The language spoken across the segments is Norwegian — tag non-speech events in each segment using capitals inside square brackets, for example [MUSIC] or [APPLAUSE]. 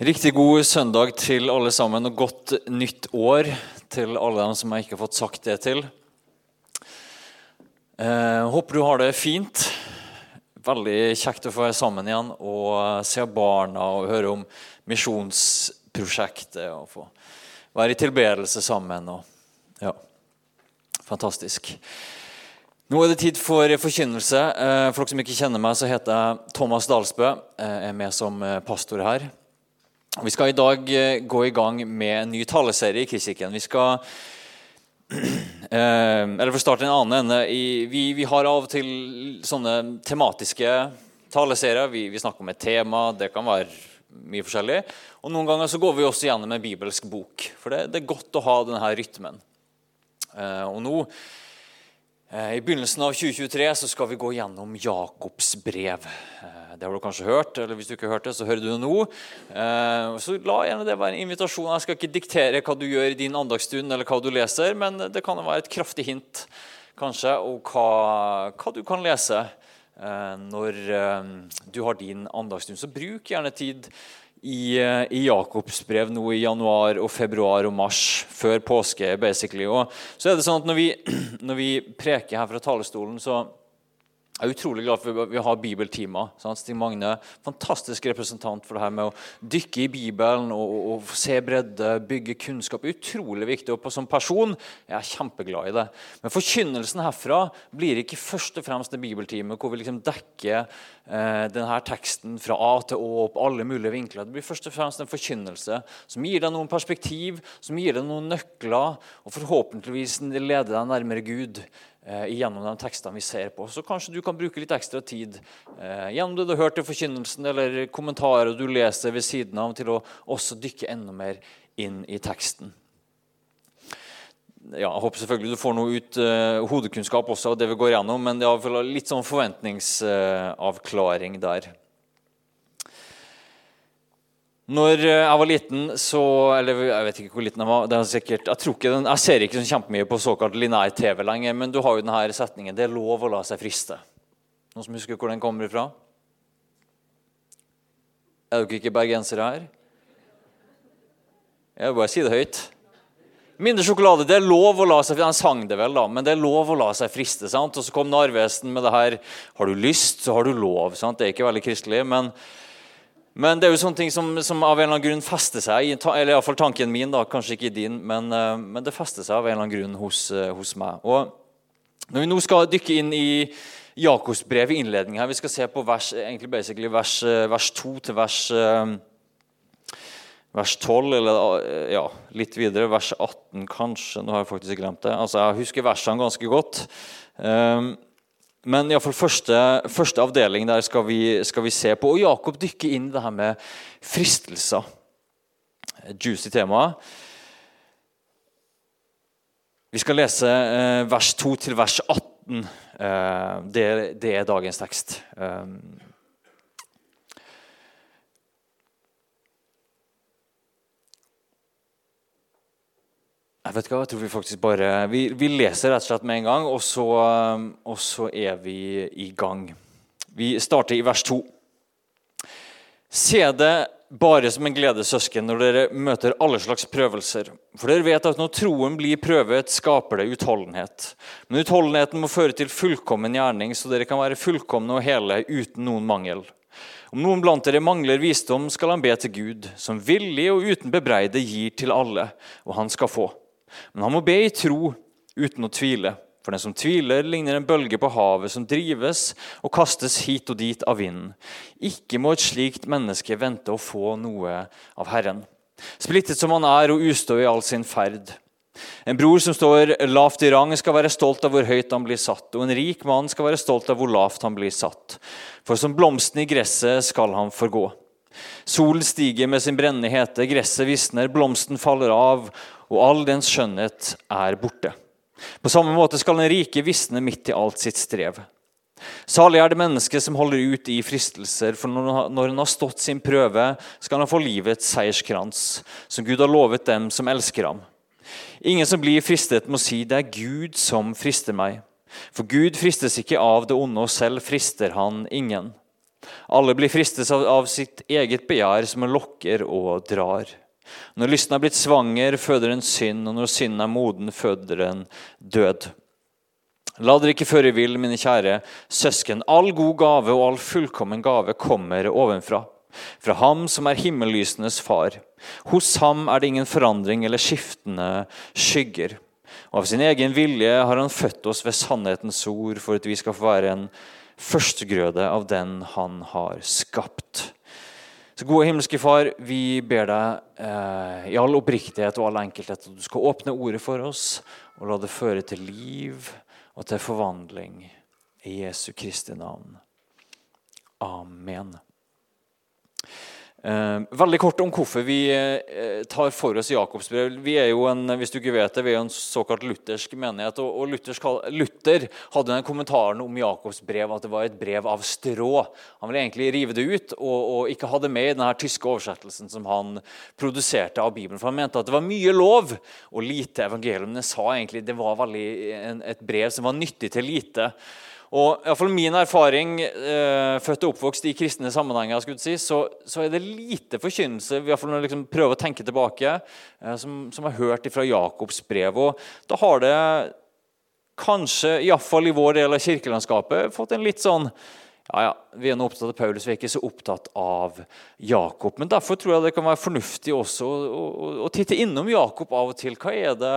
Riktig god søndag til alle sammen, og godt nytt år til alle dem som jeg ikke har fått sagt det til. Eh, håper du har det fint. Veldig kjekt å få være sammen igjen og se barna og høre om misjonsprosjektet. og få Være i tilbedelse sammen. Og, ja, fantastisk. Nå er det tid for forkynnelse. Eh, for dere som ikke kjenner meg, så heter jeg Thomas Dalsbø. Jeg er med som pastor her. Vi skal i dag eh, gå i gang med en ny taleserie i Kristkirken. Vi skal [CLEARS THROAT] eh, Eller for å starte en annen ende vi, vi, har av og til sånne tematiske taleserier. Vi, vi, snakker om et tema. Det kan være mye forskjellig. Og Noen ganger så går vi også gjennom en bibelsk bok. For det, det er godt å ha denne rytmen. Eh, og nå i begynnelsen av 2023 så skal vi gå gjennom Jakobs brev. Det har du kanskje hørt, eller hvis du ikke har hørt det, så hører du det nå. Eh, så la gjerne det være en invitasjon. Jeg skal ikke diktere hva du gjør i din andagsstund, eller hva du leser, men det kan være et kraftig hint kanskje, og hva, hva du kan lese eh, når eh, du har din andagsstund. Så bruk gjerne tid i, i Jakobs brev nå i januar, og februar og mars, før påske. basically. Og så er det sånn at Når vi, [CLEARS THROAT] når vi preker her fra talerstolen, så jeg er utrolig glad for at vi har bibeltimer. Stig Magne, fantastisk representant for det her med å dykke i Bibelen og, og, se bredde, bygge kunnskap. Utrolig viktig. Og som person jeg er kjempeglad i det. Men forkynnelsen herfra blir ikke først og fremst en bibeltime hvor vi liksom dekker eh, denne teksten fra A til Å opp alle mulige vinkler. Det blir først og fremst en forkynnelse som gir deg noen perspektiv, som gir deg noen nøkler, og forhåpentligvis leder deg nærmere Gud eh, gjennom de tekstene vi ser på. Så kanskje du kan bruke litt ekstra tid eh, gjennom det du har hørt i forkynnelsen, eller kommentarer du leser ved siden av, til å også dykke enda mer inn i teksten. Ja, jeg håper selvfølgelig du får noe ut eh, hodekunnskap også av det vi går gjennom, men det er litt sånn forventningsavklaring der. Når eh, jeg var liten, så Eller jeg vet ikke hvor liten jeg var. det er sikkert, Jeg den, jeg ser ikke så kjempemye på såkalt linær TV lenger, men du har jo denne setningen 'Det er lov å la seg friste'. Noen som husker hvor den kommer fra? Er dere ikke bergensere her? Jeg vil bare si det høyt. Mindre sjokolade. Det er lov å la seg friste. Han sang det vel, da, men det er lov å la seg friste. sant? Og så kom Narvesen med det her 'Har du lyst, så har du lov'. sant? Det er ikke veldig kristelig, men men det er jo sånne ting som, som av en eller annen grunn fester seg. Eller iallfall tanken min, da, kanskje ikke din, men, eh, men, det fester seg av en eller annen grunn hos, eh, hos meg. Og når vi nå skal dykke inn i Jakobs brev i innledningen her, Vi skal se på vers, vers, eh, vers 2 til vers, vers 12, eller ja, litt videre. Vers 18, kanskje. Nå har jeg faktisk glemt det. Altså, Jeg husker versene ganske godt. Men i fall første, første avdeling der skal vi, skal vi, se på. Og Jakob dykker inn i det her med fristelser. Juicy tema. Vi skal lese eh, vers 2 til vers 18. Eh, det, det, er dagens tekst. Jeg vet ikke, jeg tror Vi faktisk bare, vi, vi, leser rett og slett med en gang, og så, um, og så er vi i gang. Vi starter i vers 2. Se det bare som en glede, søsken, når dere møter alle slags prøvelser. For dere vet at når troen blir prøvet, skaper det utholdenhet. Men utholdenheten må føre til fullkommen gjerning, så dere kan være fullkomne og hele uten noen mangel. Om noen blant dere mangler visdom, skal han be til Gud, som villig og uten bebreide gir til alle, og han skal få. Men han må be i tro uten å tvile. For den som tviler, ligner en bølge på havet som drives og kastes hit og dit av vinden. Ikke må et slikt menneske vente å få noe av Herren. Splittet som han er og ustø i all sin ferd. En bror som står lavt i rang, skal være stolt av hvor høyt han blir satt. Og en rik mann skal være stolt av hvor lavt han blir satt. For som blomsten i gresset skal han forgå. Solen stiger med sin brennende hete, gresset visner, blomsten faller av, og all dens skjønnhet er borte. På samme måte skal den rike visne midt i alt sitt strev. Salig er det mennesket som holder ut i fristelser, for når han har stått sin prøve, skal han få livets seierskrans, som Gud har lovet dem som elsker ham. Ingen som blir fristet, må si 'det er Gud som frister meg'. For Gud fristes ikke av det onde, og selv frister han ingen. Alle blir fristet av, sitt eget begjær, som lokker og drar. Når lysten er blitt svanger, føder den synd, og når synden er moden, føder den død. La dere ikke føre vill, mine kjære søsken. All god gave og all fullkommen gave kommer ovenfra fra ham som er himmellysenes far. Hos ham er det ingen forandring eller skiftende skygger. Og Av sin egen vilje har han født oss ved sannhetens ord for at vi skal få være en førstegrøde av den han har skapt. Så gode himmelske Far, vi ber deg eh, i all oppriktighet og all enkelthet at du skal åpne ordet for oss og la det føre til liv og til forvandling. I Jesu Kristi navn. Amen. Uh, veldig kort om hvorfor vi uh, tar for oss Jakobs brev. Vi er jo en hvis du ikke vet det, vi er en såkalt luthersk menighet. og, og Luther hadde den kommentaren om Jakobs brev at det var et brev av strå. Han ville egentlig rive det ut og, og ikke ha det med i denne tyske oversettelsen som han produserte av Bibelen. For Han mente at det var mye lov og lite evangelium. Men jeg sa egentlig det var veldig en, et brev som var nyttig til lite. Og i fall Min erfaring, eh, født og oppvokst i kristne sammenhenger, si, så, så, er det lite forkynnelse i hvert fall når jeg liksom prøver å tenke tilbake, eh, som, som jeg har hørt fra Jakobs brev. Og da har det kanskje, iallfall i vår del av kirkelandskapet, fått en litt sånn ja, ja, Vi er nå opptatt av Paulus, vi er ikke så opptatt av Jakob. Men derfor tror jeg det kan være fornuftig også å, å, å titte innom Jakob av og til. Hva er det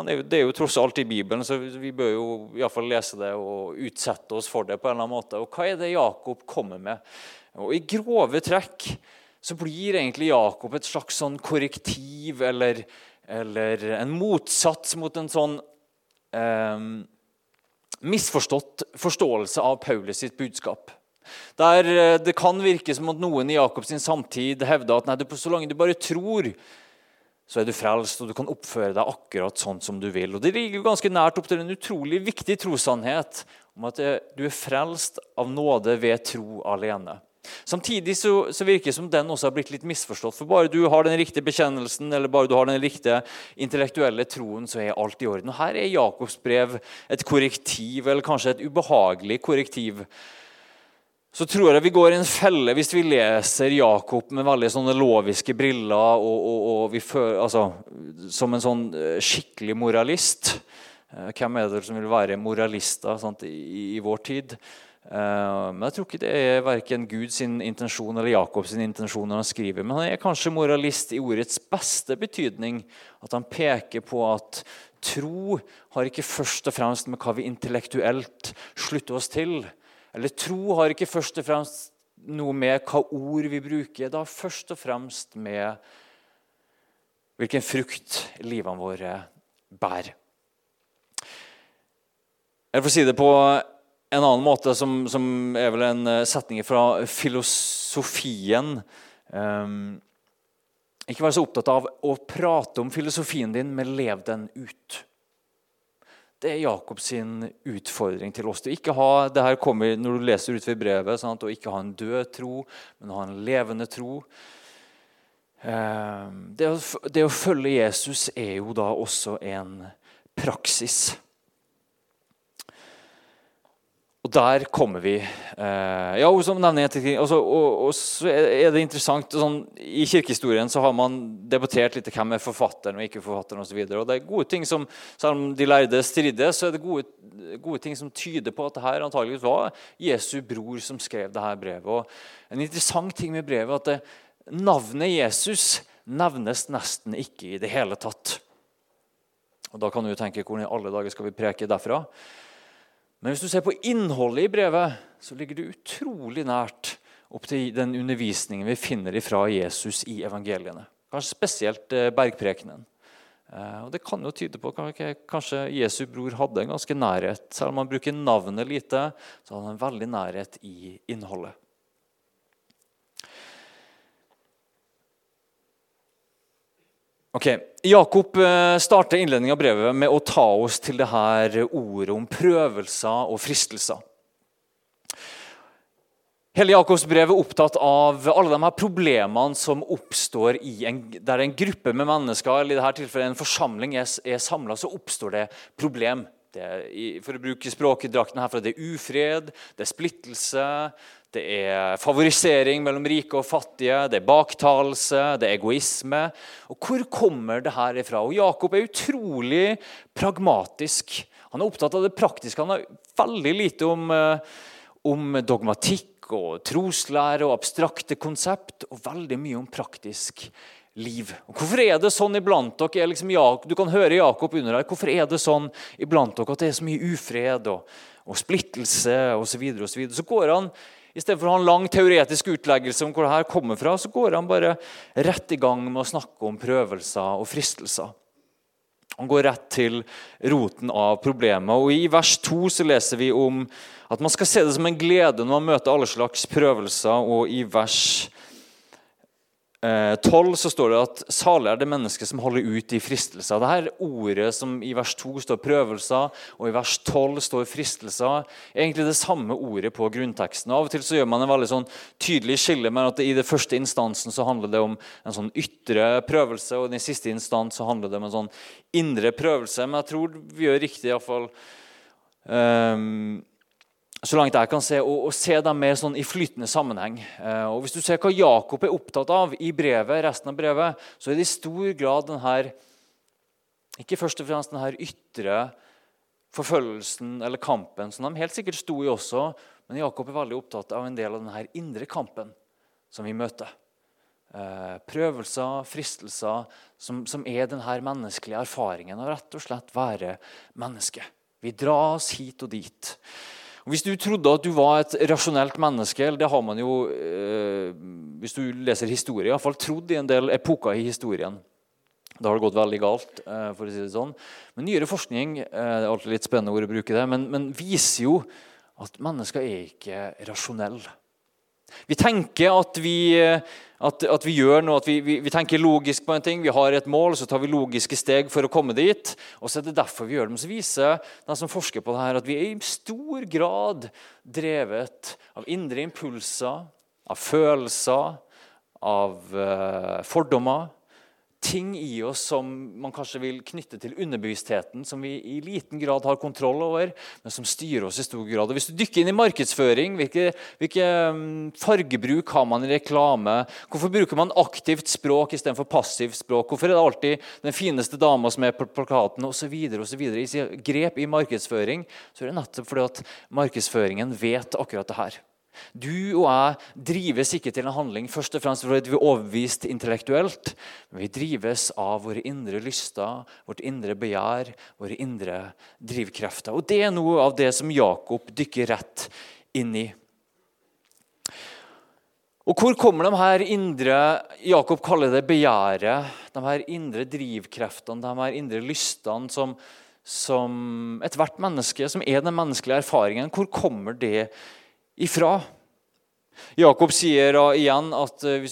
er, det er jo tross alt i Bibelen, så vi bør jo i fall lese det og utsette oss for det. på en eller annen måte. Og Hva er det Jakob kommer med? Og I grove trekk så blir egentlig Jakob et slags sånn korrektiv eller, eller en motsats mot en sånn eh, misforstått forståelse av Paulus sitt budskap. Der eh, Det kan virke som at noen i Jakobs samtid hevder at nei, så lenge du bare tror, så er du frelst, og du kan oppføre deg akkurat sånn som du vil. Og Det ligger jo ganske nært opp til en utrolig viktig trossannhet om at du er frelst av nåde ved tro alene. Samtidig så, så, virker det som den også har blitt litt misforstått. For bare du har den riktige bekjennelsen eller bare du har den riktige intellektuelle troen, så er alt i orden. Og Her er Jakobs brev et korrektiv, eller kanskje et ubehagelig korrektiv så tror jeg vi går i en felle hvis vi leser Jakob med veldig sånne loviske briller og, og, og føler, altså, som en sånn eh, skikkelig moralist. Eh, hvem er det som vil være moralister sant, i, i, vår tid? Uh, men jeg tror ikke det er verken Guds intensjon eller Jakobs intensjon når han skriver. Men han er kanskje moralist i ordets beste betydning. At han peker på at tro har ikke først og fremst med hva vi intellektuelt slutter oss til, eller tro har ikke først og fremst noe med hva ord vi bruker. Det har først og fremst med hvilken frukt livene våre bærer. Jeg får si det på en annen måte, som, som er vel en eh, setning fra filosofien. Um, ikke vær så opptatt av å prate om filosofien din, men lev den ut. Det er Jakobs utfordring til oss. Ikke ha, det her kommer når du leser ut ved brevet, sant, å ikke ha en død tro, men å ha en levende tro. Ehm, det å, det å følge Jesus er jo da også en praksis. Og der kommer vi. Eh, ja, og, altså, og, og, så er det interessant sånn, I kirkehistorien så har man debattert litt hvem er forfatteren og ikke forfatteren osv. Det er gode ting som, Selv om de lærde strides, så er det gode, gode ting som tyder på at det her antageligvis var Jesu bror som skrev det her brevet. Og en interessant ting med brevet er at det, navnet Jesus nevnes nesten ikke i det hele tatt. Og Da kan du tenke hvordan i alle dager skal vi preke derfra? Men hvis du ser på innholdet i brevet, så ligger det utrolig nært opp til den undervisningen vi finner fra Jesus i evangeliene. Kanskje spesielt eh, bergprekenen. Eh, Det kan jo tyde på at kanskje Jesu bror hadde en ganske nærhet. Selv om han bruker navnet lite, så hadde han en veldig nærhet i innholdet. Ok, Jakob eh, starter innledningen av brevet med å ta oss til det her ordet om prøvelser og fristelser. Hele Jakobs brev er opptatt av alle de her problemene som oppstår en, der en gruppe med mennesker eller i dette tilfellet en forsamling er, er samla. Så oppstår det problem. Det er, for å bruke språkdrakten herfra, det er ufred, det er splittelse, det er favorisering mellom rike og fattige, det er baktalelse, det er egoisme. Og Hvor kommer det her ifra? Og Jakob er utrolig pragmatisk. Han er opptatt av det praktiske. Han har veldig lite om, eh, om dogmatikk og troslære og abstrakte konsept, og veldig mye om praktisk liv. Og hvorfor er det sånn iblant dere liksom, Du kan høre Jakob under her. Hvorfor er det sånn iblant dere at det er så mye ufred og, og splittelse osv.? Så, videre, og så, videre. så går han i stedet for å ha en lang teoretisk utleggelse om hvor det her kommer fra, så går han bare rett i gang med å snakke om prøvelser og fristelser. Han går rett til roten av problemet. Og I vers 2 så leser vi om at man skal se det som en glede når man møter alle slags prøvelser. Og i vers 12 eh, så står det at salig er det mennesket som holder ut i fristelser. Dette ordet som i vers 2 står prøvelser, og i vers 12 står fristelser, er egentlig det samme ordet på grunnteksten. Av og til så gjør man en veldig sånn tydelig skille, med at i det første instansen så handler det om en sånn ytre prøvelse, og i den siste instans så handler det om en sånn indre prøvelse. Men jeg tror vi gjør riktig iallfall um, ehm, så langt jeg kan se, og, og se dem mer sånn i flytende sammenheng. Eh, og Hvis du ser hva Jakob er opptatt av i brevet, resten av brevet, så er det i stor grad den her, ikke først og fremst den her ytre forfølgelsen eller kampen, som de helt sikkert sto i også, men Jakob er veldig opptatt av en del av den her indre kampen som vi møter. Eh, prøvelser, fristelser, som, som er den her menneskelige erfaringen av rett og slett være menneske. Vi dras hit og dit. Hvis du trodde at du var et rasjonelt menneske eller Det har man jo eh, hvis du leser historie, iallfall trodd i en del epoker i historien. Da har det gått veldig galt. Eh, for å si det sånn. Men nyere forskning eh, det er alltid litt spennende ord å bruke det, men, men viser jo at mennesker er ikke rasjonelle. Vi tenker at vi, at, at vi gjør noe, at vi, vi, vi, tenker logisk på en ting. Vi har et mål, så tar vi logiske steg for å komme dit. og så er det derfor vi gjør det. Men så viser de som forsker på det her, at vi er i stor grad drevet av indre impulser, av følelser, av uh, fordommer ting i oss som man kanskje vil knytte til underbevisstheten, som vi i liten grad har kontroll over, men som styrer oss i stor grad. Og hvis du dykker inn i markedsføring, hvilke, hvilke mm, fargebruk har man i reklame? Hvorfor bruker man aktivt språk istedenfor passivt språk? Hvorfor er det alltid den fineste dama som er på plakaten, osv.? I grep i markedsføring så er det nettopp fordi at markedsføringen vet akkurat det her. Du og jeg drives ikke til en handling først og fremst fordi vi er overbevist intellektuelt, men vi drives av våre indre lyster, vårt indre begjær, våre indre drivkrefter. Og Det er noe av det som Jakob dykker rett inn i. Og Hvor kommer de her indre Jakob kaller det begjæret, de her indre drivkreftene, de her indre lystene som, som ethvert menneske, som er den menneskelige erfaringen, hvor kommer det ifra. Jakob sier igjen at, eh,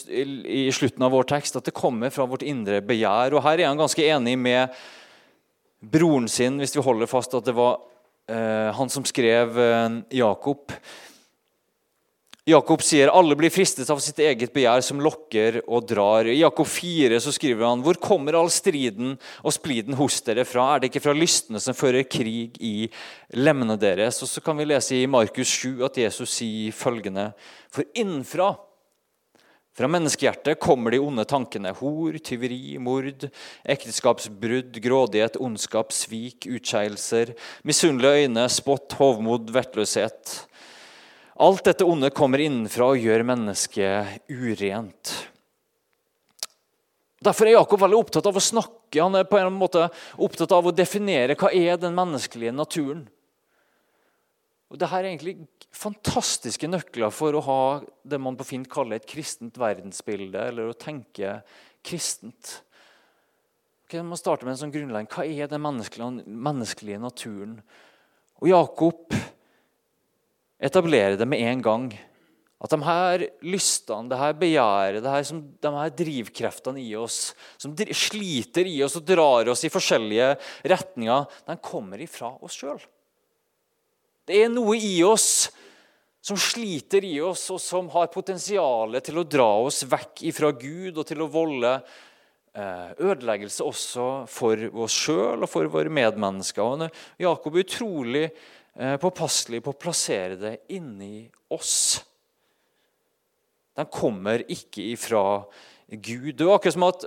i slutten av vår tekst at det kommer fra vårt indre begjær. og Her er han ganske enig med broren sin, hvis vi holder fast at det var eh, han som skrev eh, Jakob. Jakob sier alle blir fristet av sitt eget begjær, som lokker og drar. I Jakob 4 så skriver han hvor kommer all striden og spliden hos dere fra? Er det ikke fra lystne som fører krig i lemmene deres? Og så kan vi lese i Markus 7 at Jesus sier følgende For innenfra fra menneskehjertet kommer de onde tankene. Hor, tyveri, mord, ekteskapsbrudd, grådighet, ondskap, svik, utskeielser, misunnelige øyne, spott, hovmod, vettløshet. Alt dette onde kommer innenfra og gjør mennesket urent. Derfor er Jakob veldig opptatt av å snakke. Han er på en måte opptatt av å definere hva er den menneskelige naturen. Og Dette er egentlig fantastiske nøkler for å ha det man på fint kaller et kristent verdensbilde, eller å tenke kristent. Okay, man starter med en sånn grunnleggende. Hva er den menneskelige, menneskelige naturen? Og Jakob etablere det med en gang. At de her lystene, det her begjæret, det her som, de her drivkreftene i oss, som sliter i oss og drar oss i forskjellige retninger, de kommer ifra oss sjøl. Det er noe i oss som sliter i oss, og som har potensial til å dra oss vekk ifra Gud og til å volde eh, ødeleggelse også for oss sjøl og for våre medmennesker. Og Jakob er utrolig påpasselig på å plassere det inni oss. Den kommer ikke ifra Gud. Det er akkurat som at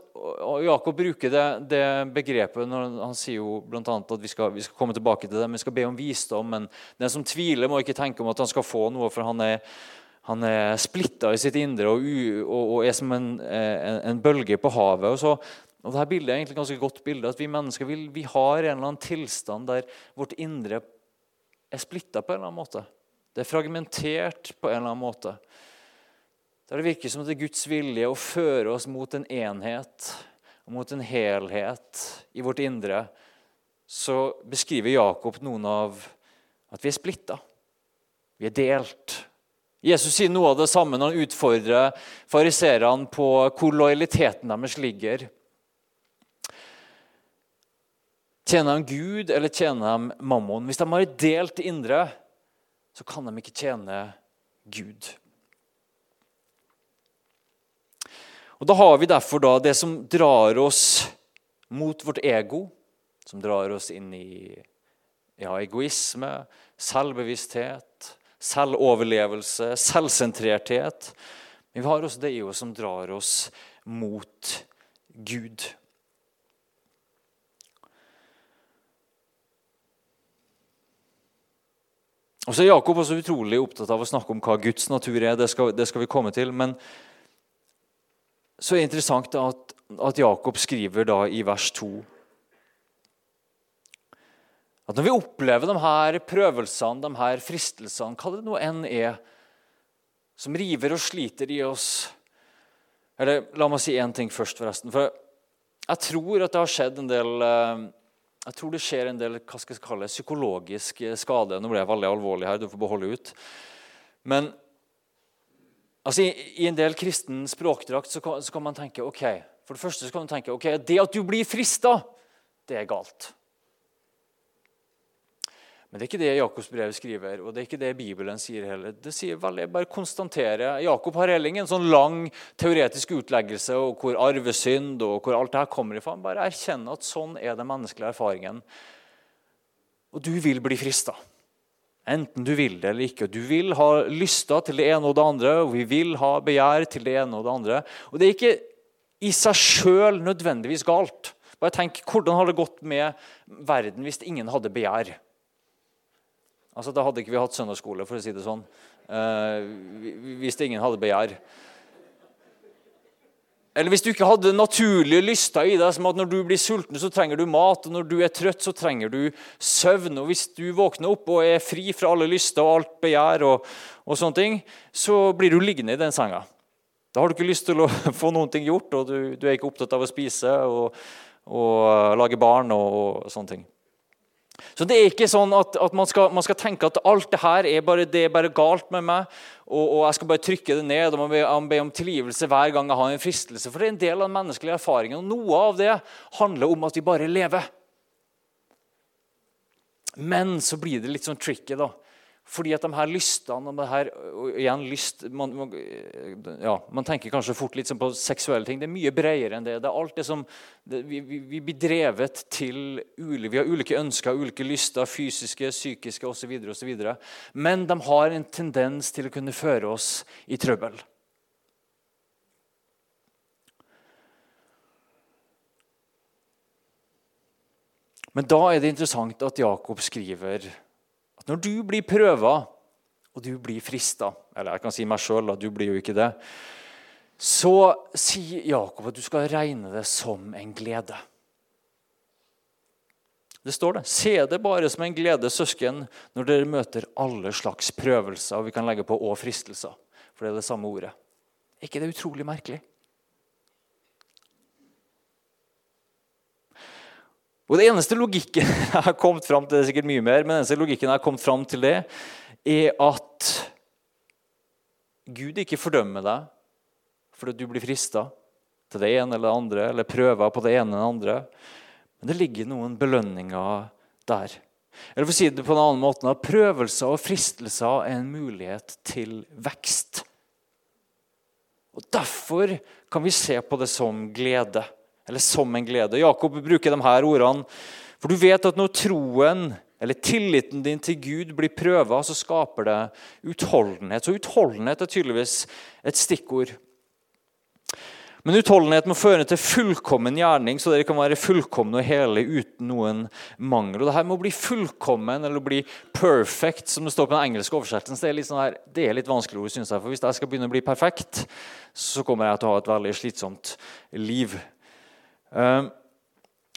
Jakob bruker det, det begrepet når han sier jo blant annet at vi skal, vi skal, komme tilbake til det, men vi skal be om visdom. Men den som tviler, må ikke tenke om at han skal få noe, for han er, han er splitta i sitt indre og, og, og er som en, en, en, bølge på havet. og så og dette bildet er egentlig et ganske godt bilde, at Vi mennesker vi, vi har en eller annen tilstand der vårt indre er splitta på en eller annen måte. Det er fragmentert på en eller annen måte. Der det virker som at det er Guds vilje å føre oss mot en enhet og mot en helhet i vårt indre, så beskriver Jakob noen av at vi er splitta. Vi er delt. Jesus sier noe av det samme når han utfordrer fariserene på hvor lojaliteten deres ligger. Tjener de Gud, eller tjener de mammon? Hvis de har et delt indre, så kan de ikke tjene Gud. Og Da har vi derfor da det som drar oss mot vårt ego, som drar oss inn i ja, egoisme, selvbevissthet, selvoverlevelse, selvsentrerthet. Men vi har også det i oss som drar oss mot Gud. Og så er Jakob også utrolig opptatt av å snakke om hva Guds natur er. Det skal, det skal vi komme til. Men så er det interessant at, at Jakob skriver da i vers 2 at når vi opplever de her prøvelsene, de her fristelsene, hva det nå enn er, som river og sliter i oss Eller la meg si én ting først, forresten. For jeg tror at det har skjedd en del eh, jeg tror det skjer en del hva skal jeg kalle, psykologisk skade. Nå ble jeg veldig alvorlig her, du får beholde ut. Men Altså, i, i, en del kristen språkdrakt så kan, så kan, man tenke ok, for det første så kan man tenke, ok, det at du blir frista, det er galt. Men det er ikke det Jakobs brev skriver, og det er ikke det Bibelen sier heller. Det sier vel, jeg bare konstaterer, Jakob har heller ingen sånn lang teoretisk utleggelse og hvor arvesynd og hvor alt det her kommer ifra. Han bare erkjenner at sånn er den menneskelige erfaringen. Og du vil bli frista. Enten du vil det eller ikke. Du vil ha lyster til det ene og det andre, og vi vil ha begjær til det ene og det andre. Og Det er ikke i seg sjøl nødvendigvis galt. Bare tenk, Hvordan hadde det gått med verden hvis ingen hadde begjær? Altså, Da hadde ikke vi hatt søndagsskole, for å si det sånn. Uh, hvis ingen hadde begjær. Eller hvis du ikke hadde naturlige lyster i deg, som at når du blir sulten, så trenger du mat, og når du er trøtt, så trenger du søvn. Og hvis du våkner opp og er fri fra alle lyster og alt begjær, og, og sånne ting, så blir du liggende i den senga. Da har du ikke lyst til å [LAUGHS] få noen ting gjort, og du, du er ikke opptatt av å spise og, og lage barn og, og sånne ting. Så det er ikke sånn at, at man, skal, man, skal, tenke at alt det her er bare, det er bare galt med meg, og, og, jeg skal bare trykke det ned og man be, om tilgivelse hver gang jeg har en fristelse. For det er en del av den menneskelige erfaringen, og noe av det handler om at vi bare lever. Men så blir det litt sånn tricky, da. Fordi at de her lystene det her, igjen lyst, man, man, ja, man, tenker kanskje fort litt sånn på seksuelle ting. Det er mye bredere enn det. Det er alt det som det, vi, vi, blir drevet til Vi har ulike ønsker, ulike lyster, fysiske, psykiske osv. Men de har en tendens til å kunne føre oss i trøbbel. Men da er det interessant at Jakob skriver når du blir prøva, og du blir frista Eller jeg kan si meg sjøl, du blir jo ikke det. Så sier Jakob at du skal regne det som en glede. Det står det. Se det bare som en glede, søsken, når dere møter alle slags prøvelser. Og vi kan legge på 'og fristelser', for det er det samme ordet. Er ikke det utrolig merkelig? Og Det eneste logikken jeg [LAUGHS] har kommet fram til, det er sikkert mye mer, men eneste logikken jeg har kommet fram til det, er at Gud ikke fordømmer deg fordi du blir frista til det ene eller det andre, eller prøver på det ene eller det andre. Men det ligger noen belønninger der. Eller for å si det på en annen måte, at Prøvelser og fristelser er en mulighet til vekst. Og Derfor kan vi se på det som glede. Eller som en glede. Jakob bruker de her ordene. For du vet at når troen eller tilliten din til Gud blir prøva, så skaper det utholdenhet. Så utholdenhet er tydeligvis et stikkord. Men utholdenhet må føre til fullkommen gjerning, så dere kan være fullkomne og hele uten noen mangel. Og det her med å bli fullkommen eller å bli perfect, som det står på den engelske oversettelsen, det er litt, sånn her, det er litt vanskelig ord, synes jeg. For hvis jeg skal begynne å bli perfekt, så kommer jeg til å ha et veldig slitsomt liv. Uh,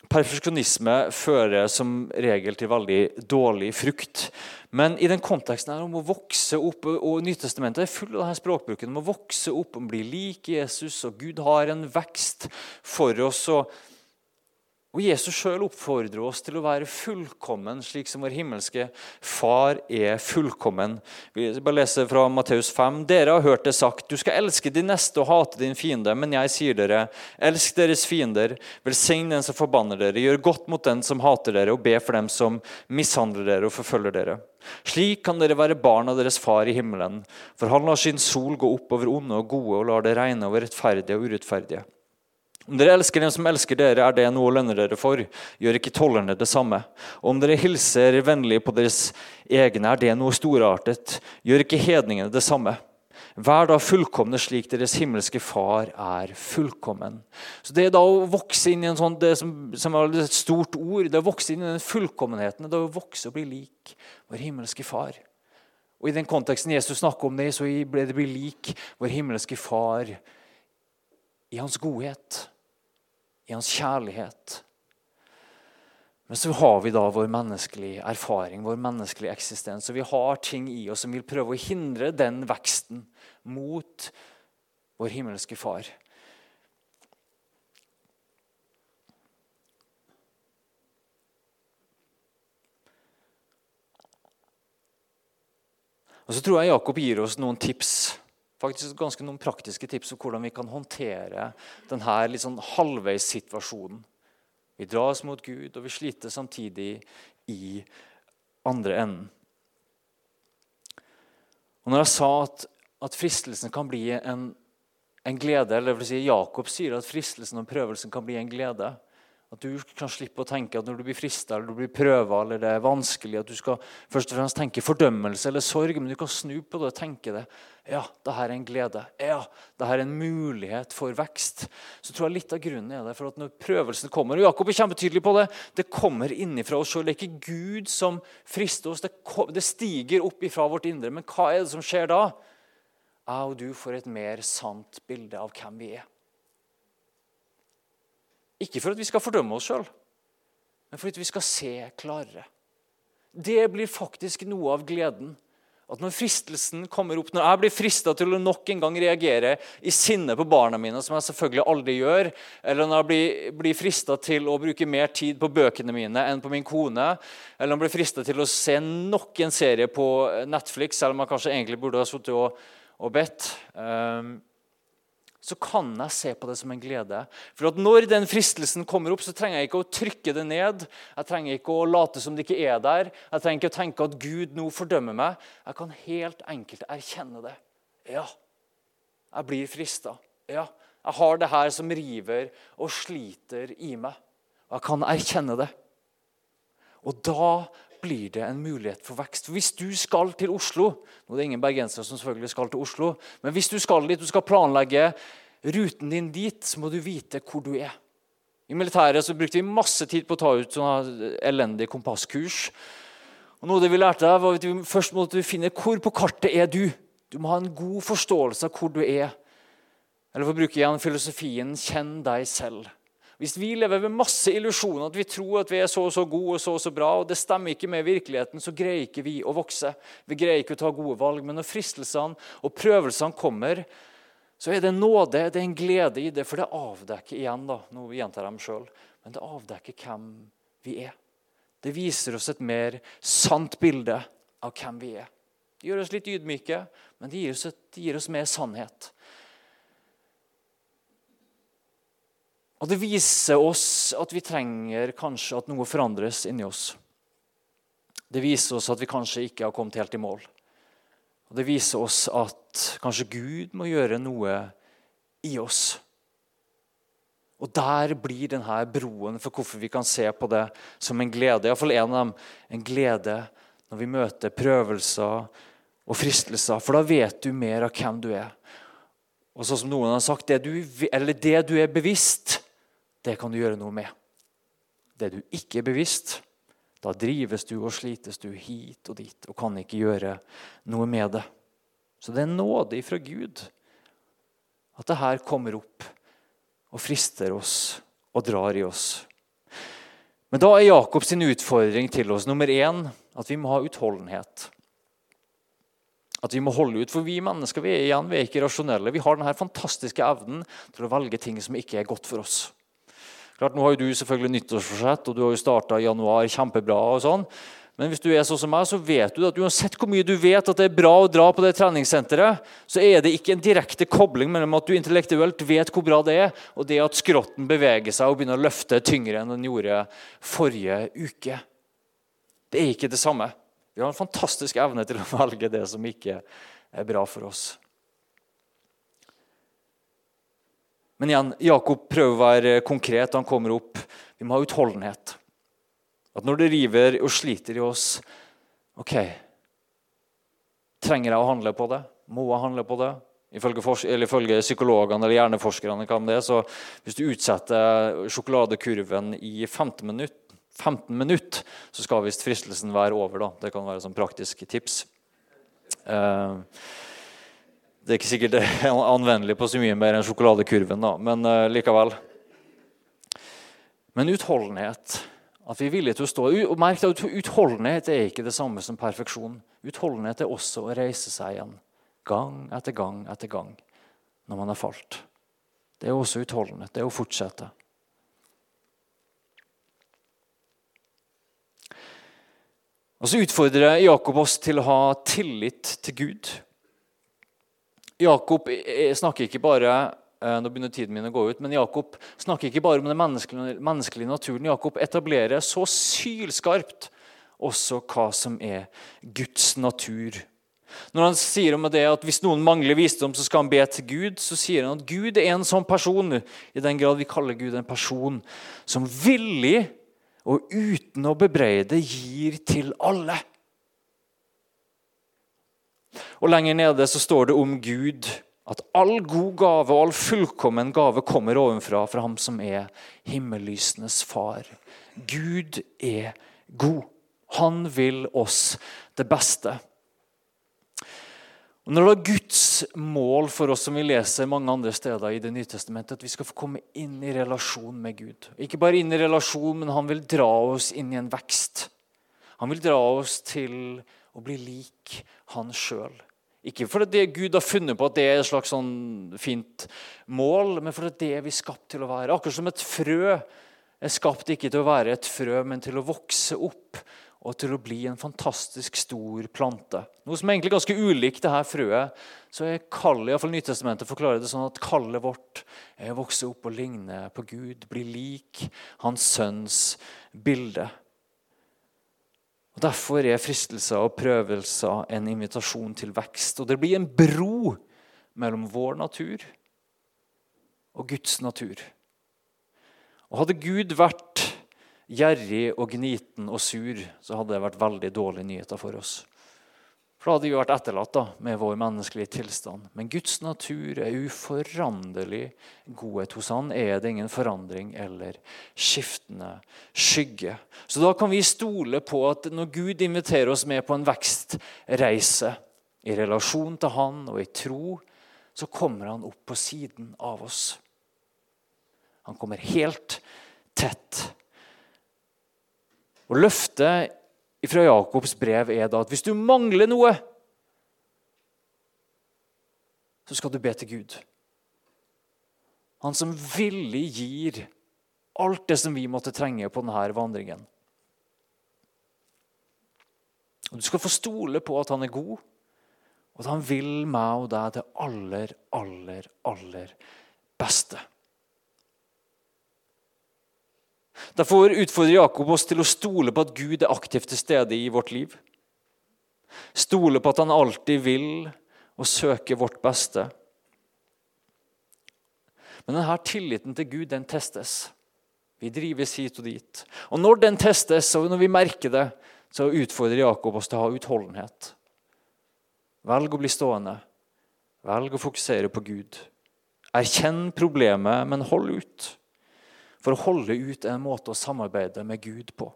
Perfeksjonisme fører som regel til veldig dårlig frukt. Men i den konteksten her om å vokse opp, og Nytestamentet er full av denne språkbruken om å vokse opp, og bli lik Jesus, og Gud har en vekst for oss. og og Jesus sjøl oppfordrer oss til å være fullkommen, slik som vår himmelske Far er fullkommen. Vi bare leser fra Matteus 5. Dere har hørt det sagt, du skal elske din neste og hate din fiende. Men jeg sier dere, elsk deres fiender, velsign den som forbanner dere, gjør godt mot den som hater dere, og be for dem som mishandler dere og forfølger dere. Slik kan dere være barn av deres far i himmelen, for han lar sin sol gå opp over onde og gode og lar det regne over rettferdige og urettferdige. Om dere elsker dem som elsker dere, er det noe å lønne dere for. Gjør ikke tollerne det samme. Og om dere hilser vennlig på deres egne, er det noe storartet. Gjør ikke hedningene det samme. Vær da fullkomne slik deres himmelske Far er fullkommen. Så Det er da å vokse inn i en sånn, det som, som er et stort ord, det er å vokse inn i den fullkommenheten, det er å vokse og bli lik vår himmelske Far. Og I den konteksten Jesus snakker om det, så ble det bli lik vår himmelske Far i hans godhet i hans kjærlighet. Men så har vi da vår menneskelige erfaring, vår menneskelige eksistens. Og vi har ting i oss som vil prøve å hindre den veksten mot vår himmelske Far. Og så tror jeg Jakob gir oss noen tips faktisk ganske noen praktiske tips om hvordan vi kan håndtere denne litt sånn halvveissituasjonen. Vi dras mot Gud, og vi sliter samtidig i andre enden. Og Når jeg sa at, at fristelsen kan bli en, en glede, eller si Jakob sier at fristelsen og prøvelsen kan bli en glede, at du kan slippe å tenke at når du blir frista eller du blir prøva eller det er vanskelig, at du skal først og fremst tenke fordømmelse eller sorg, men du kan snu på det og tenke det. Ja, det her er en glede. Ja, det her er en mulighet for vekst. Så tror jeg litt av grunnen er det for at når prøvelsen kommer og Jakob er kjempetydelig på det, det kommer innifra oss sjøl. Det er ikke Gud som frister oss. Det, stiger opp ifra vårt indre. Men hva er det som skjer da? Jeg og du får et mer sant bilde av hvem vi er. Ikke for at vi skal fordømme oss sjøl, men for at vi skal se klarere. Det blir faktisk noe av gleden. At Når fristelsen kommer opp, når jeg blir frista til å nok en gang reagere i sinne på barna mine, som jeg selvfølgelig aldri gjør, eller når jeg blir, blir frista til å bruke mer tid på bøkene mine enn på min kone, eller når jeg blir frista til å se nok en serie på Netflix, selv om jeg kanskje egentlig burde ha sittet og, og bedt um, så kan jeg se på det som en glede. For at Når den fristelsen kommer opp, så trenger jeg ikke å trykke det ned. Jeg trenger ikke å late som det ikke er der. Jeg trenger ikke å tenke at Gud nå fordømmer meg. Jeg kan helt enkelt erkjenne det. Ja, jeg blir frista. Ja, jeg har det her som river og sliter i meg. Og jeg kan erkjenne det. Og da blir det en mulighet for vekst. Hvis du skal til Oslo Nå er det ingen bergensere som selvfølgelig skal til Oslo, men hvis du skal dit, du skal planlegge ruten din dit, så må du vite hvor du er. I militæret så brukte vi masse tid på å ta ut sånne elendige kompasskurs. Og noe det vi lærte var at vi Først måtte du finne hvor på kartet er du. Du må ha en god forståelse av hvor du er. Eller for å bruke igjen filosofien 'kjenn deg selv'. Hvis vi lever med masse illusjoner, at vi tror at vi er så og så gode og så og så bra, og det stemmer ikke med virkeligheten, så greier ikke vi å vokse. Vi greier ikke å ta gode valg. Men når fristelsene og prøvelsene kommer, så er det en nåde, det er en glede i det. For det avdekker igjen, da, nå gjentar jeg dem selv, men det avdekker hvem vi er. Det viser oss et mer sant bilde av hvem vi er. Det gjør oss litt ydmyke, men det gir oss, det gir oss mer sannhet. Og det viser oss at vi trenger kanskje at noe forandres inni oss. Det viser oss at vi kanskje ikke har kommet helt i mål. Og Det viser oss at kanskje Gud må gjøre noe i oss. Og Der blir denne broen for hvorfor vi kan se på det som en glede. Iallfall en av dem. En glede når vi møter prøvelser og fristelser. For da vet du mer av hvem du er. Og sånn som noen har sagt, det du, det du er bevisst, det kan du gjøre noe med. Det du ikke er bevisst, da drives du og slites du hit og dit og kan ikke gjøre noe med det. Så det er nåde ifra Gud at det her kommer opp og frister oss og drar i oss. Men da er Jakobs utfordring til oss nummer én at vi må ha utholdenhet. At vi må holde ut, for vi mennesker vi er, igjen, vi er ikke rasjonelle. Vi har denne fantastiske evnen til å velge ting som ikke er godt for oss. Klart, Nå har jo du selvfølgelig nyttårsforsett, og du har jo starta i januar kjempebra. og sånn. Men hvis du er sånn som meg, så vet du at uansett hvor mye du vet at det er bra å dra på det treningssenteret, så er det ikke en direkte kobling mellom at du intellektuelt vet hvor bra det er, og det at skrotten beveger seg og begynner å løfte tyngre enn den gjorde forrige uke. Det er ikke det samme. Vi har en fantastisk evne til å velge det som ikke er bra for oss. Men igjen, Jakob prøver å være konkret. Han kommer opp. Vi må ha utholdenhet. At når det river og sliter i oss OK, trenger jeg å handle på det? Må jeg handle på det? Ifølge, ifølge psykologene eller hjerneforskerne kan det, så hvis du utsetter sjokoladekurven i 15 minutter, 15 minutter så skal visst fristelsen være over. Da. Det kan være et praktisk tips. Uh, det er ikke sikkert det er anvendelig på så mye mer enn sjokoladekurven, da, men uh, likevel. Men utholdenhet at vi er villige til å stå. Og merk at Utholdenhet er ikke det samme som perfeksjon. Utholdenhet er også å reise seg igjen. Gang etter gang etter gang når man har falt. Det er også utholdenhet. Det er å fortsette. Og Så utfordrer Jakob oss til å ha tillit til Gud. Jakob snakker ikke bare Eh, nå begynner tiden min å gå ut, men Jakob snakker ikke bare om den menneskelige, menneskelige naturen. Jakob etablerer så sylskarpt også hva som er Guds natur. Når han sier om det at Hvis noen mangler visdom, så skal han be til Gud, så sier han at Gud er en sånn person, i den grad vi kaller Gud en person, som villig og uten å bebreide gir til alle. Og Lenger nede så står det om Gud at all god gave og all fullkommen gave kommer ovenfra, fra ham som er himmellysenes far. Gud er god. Han vil oss det beste. Og når det er Guds mål for oss som vi leser mange andre steder i Det nye testamentet, at vi skal få komme inn i relasjon med Gud. Ikke bare inn i relasjon, men han vil dra oss inn i en vekst. Han vil dra oss til å bli lik han sjøl. Ikke fordi Gud har funnet på at det er et slags sånn fint mål, men fordi det er vi skapt til å være. Akkurat som et frø er skapt ikke til å være et frø, men til å vokse opp og til å bli en fantastisk stor plante. Noe som er egentlig ganske ulikt det her frøet. Så er kallet, iallfall Nytestamentet forklarer det sånn at kallet vårt er å vokse opp og ligne på Gud, bli lik Hans sønns bilde. Og Derfor er fristelser og prøvelser en invitasjon til vekst. Og det blir en bro mellom vår natur og Guds natur. Og Hadde Gud vært gjerrig og gniten og sur, så hadde det vært veldig dårlige nyheter for oss. For da hadde vi vært etterlatt da, med vår menneskelige tilstand. Men Guds natur er uforanderlig godhet. Hos Han er det ingen forandring eller skiftende skygge. Så da kan vi stole på at når Gud inviterer oss med på en vekstreise i relasjon til Han og i tro, så kommer Han opp på siden av oss. Han kommer helt tett. Og Løftet fra Jakobs brev er da at hvis du mangler noe, så skal du be til Gud. Han som villig gir alt det som vi måtte trenge på denne vandringen. Og Du skal få stole på at han er god, Og at han vil meg og deg det aller, aller, aller beste. Derfor utfordrer Jakob oss til å stole på at Gud er aktivt til stede i vårt liv. Stole på at han alltid vil og søker vårt beste. Men denne tilliten til Gud den testes. Vi drives hit og dit. Og når den testes, og når vi merker det, så utfordrer Jakob oss til å ha utholdenhet. Velg å bli stående. Velg å fokusere på Gud. Erkjenn problemet, men hold ut. For å holde ut er en måte å samarbeide med Gud på.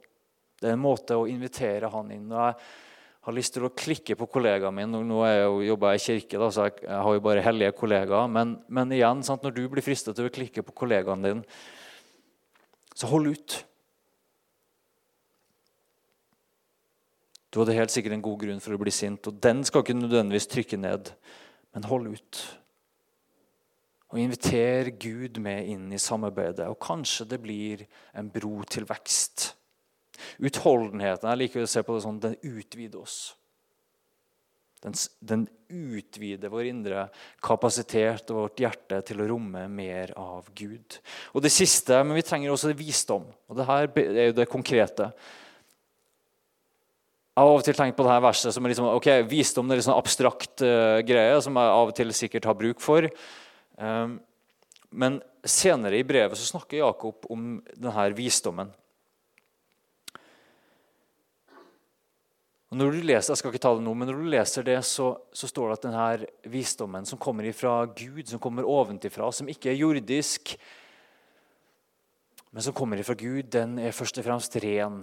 Det er en måte å invitere han inn. og jeg har lyst til å klikke på kollegaen min Nå jeg jo, jobber jeg i kirke, da, så jeg, har jo bare hellige kollegaer. Men, men igjen, sant, når du blir fristet til å klikke på kollegaen din, så hold ut. Du hadde helt sikkert en god grunn for å bli sint, og den skal ikke nødvendigvis trykke ned, men hold ut. Og inviter Gud med inn i samarbeidet. Og kanskje det blir en bro til vekst. Utholdenheten jeg liker å se på det sånn, den utvider oss. Den, den, utvider vår indre kapasitet og vårt hjerte til å romme mer av Gud. Og det siste, men vi trenger også visdom. Og det her er jo det konkrete. Jeg har av og til tenkt på det her verset som er liksom, ok, visdom er en sånn abstrakt uh, greie som jeg av og til sikkert har bruk for. Ehm, men senere i brevet så snakker Jakob om denne visdommen. Og når du leser, jeg skal ikke ta det nå, men når du leser det, så, så står det at denne visdommen som kommer fra Gud, som kommer ovenfra, som ikke er jordisk, men som kommer fra Gud, den er først og fremst ren.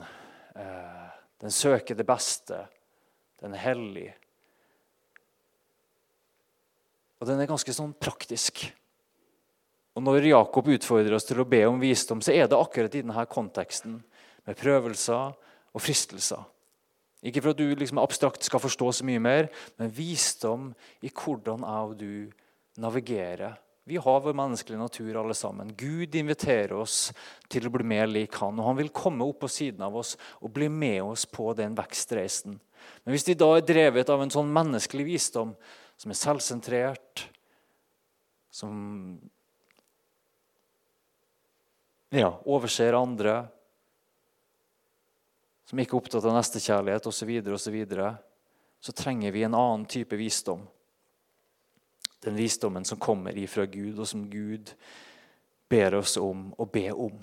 Eh, den søker det beste. Den er hellig. Og den er ganske sånn praktisk. Og Når Jakob utfordrer oss til å be om visdom, så er det akkurat i denne konteksten med prøvelser og fristelser. Ikke for at du liksom abstrakt skal forstå så mye mer, men visdom i hvordan jeg og du navigerer. Vi har vår menneskelige natur, alle sammen. Gud inviterer oss til å bli mer lik han, og Han vil komme opp på siden av oss og bli med oss på den vekstreisen. Men hvis de da er drevet av en sånn menneskelig visdom, som er selvsentrert, som ja, overser andre, som ikke er opptatt av nestekjærlighet osv., og så, videre, så trenger vi en annen type visdom. Den visdommen som kommer ifra Gud, og som Gud ber oss om å be om.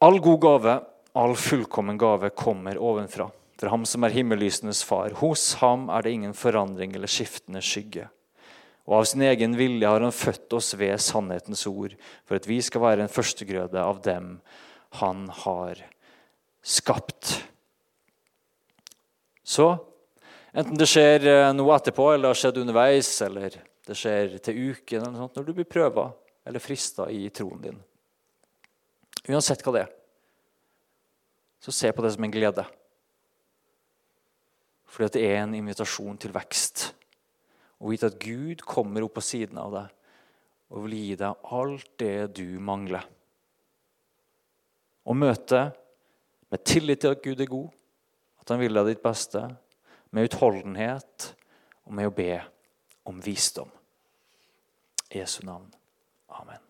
All god gave, all fullkommen gave, kommer ovenfra for ham som er himmellysenes far. Hos ham er det ingen forandring eller skiftende skygge. Og av sin egen vilje har han født oss ved sannhetens ord, for at vi skal være en førstegrøde av dem han har skapt. Så enten det skjer eh, noe etterpå, eller det har skjedd underveis, eller det skjer til uken, eller sånt, når du blir prøva eller frista i troen din Uansett hva det er, så se på det som en glede. Fordi det er en invitasjon til vekst. Og vite at Gud kommer opp på siden av deg og vil gi deg alt det du mangler. Å møte med tillit til at Gud er god, at han vil deg ditt beste, med utholdenhet og med å be om visdom. I Jesu navn. Amen.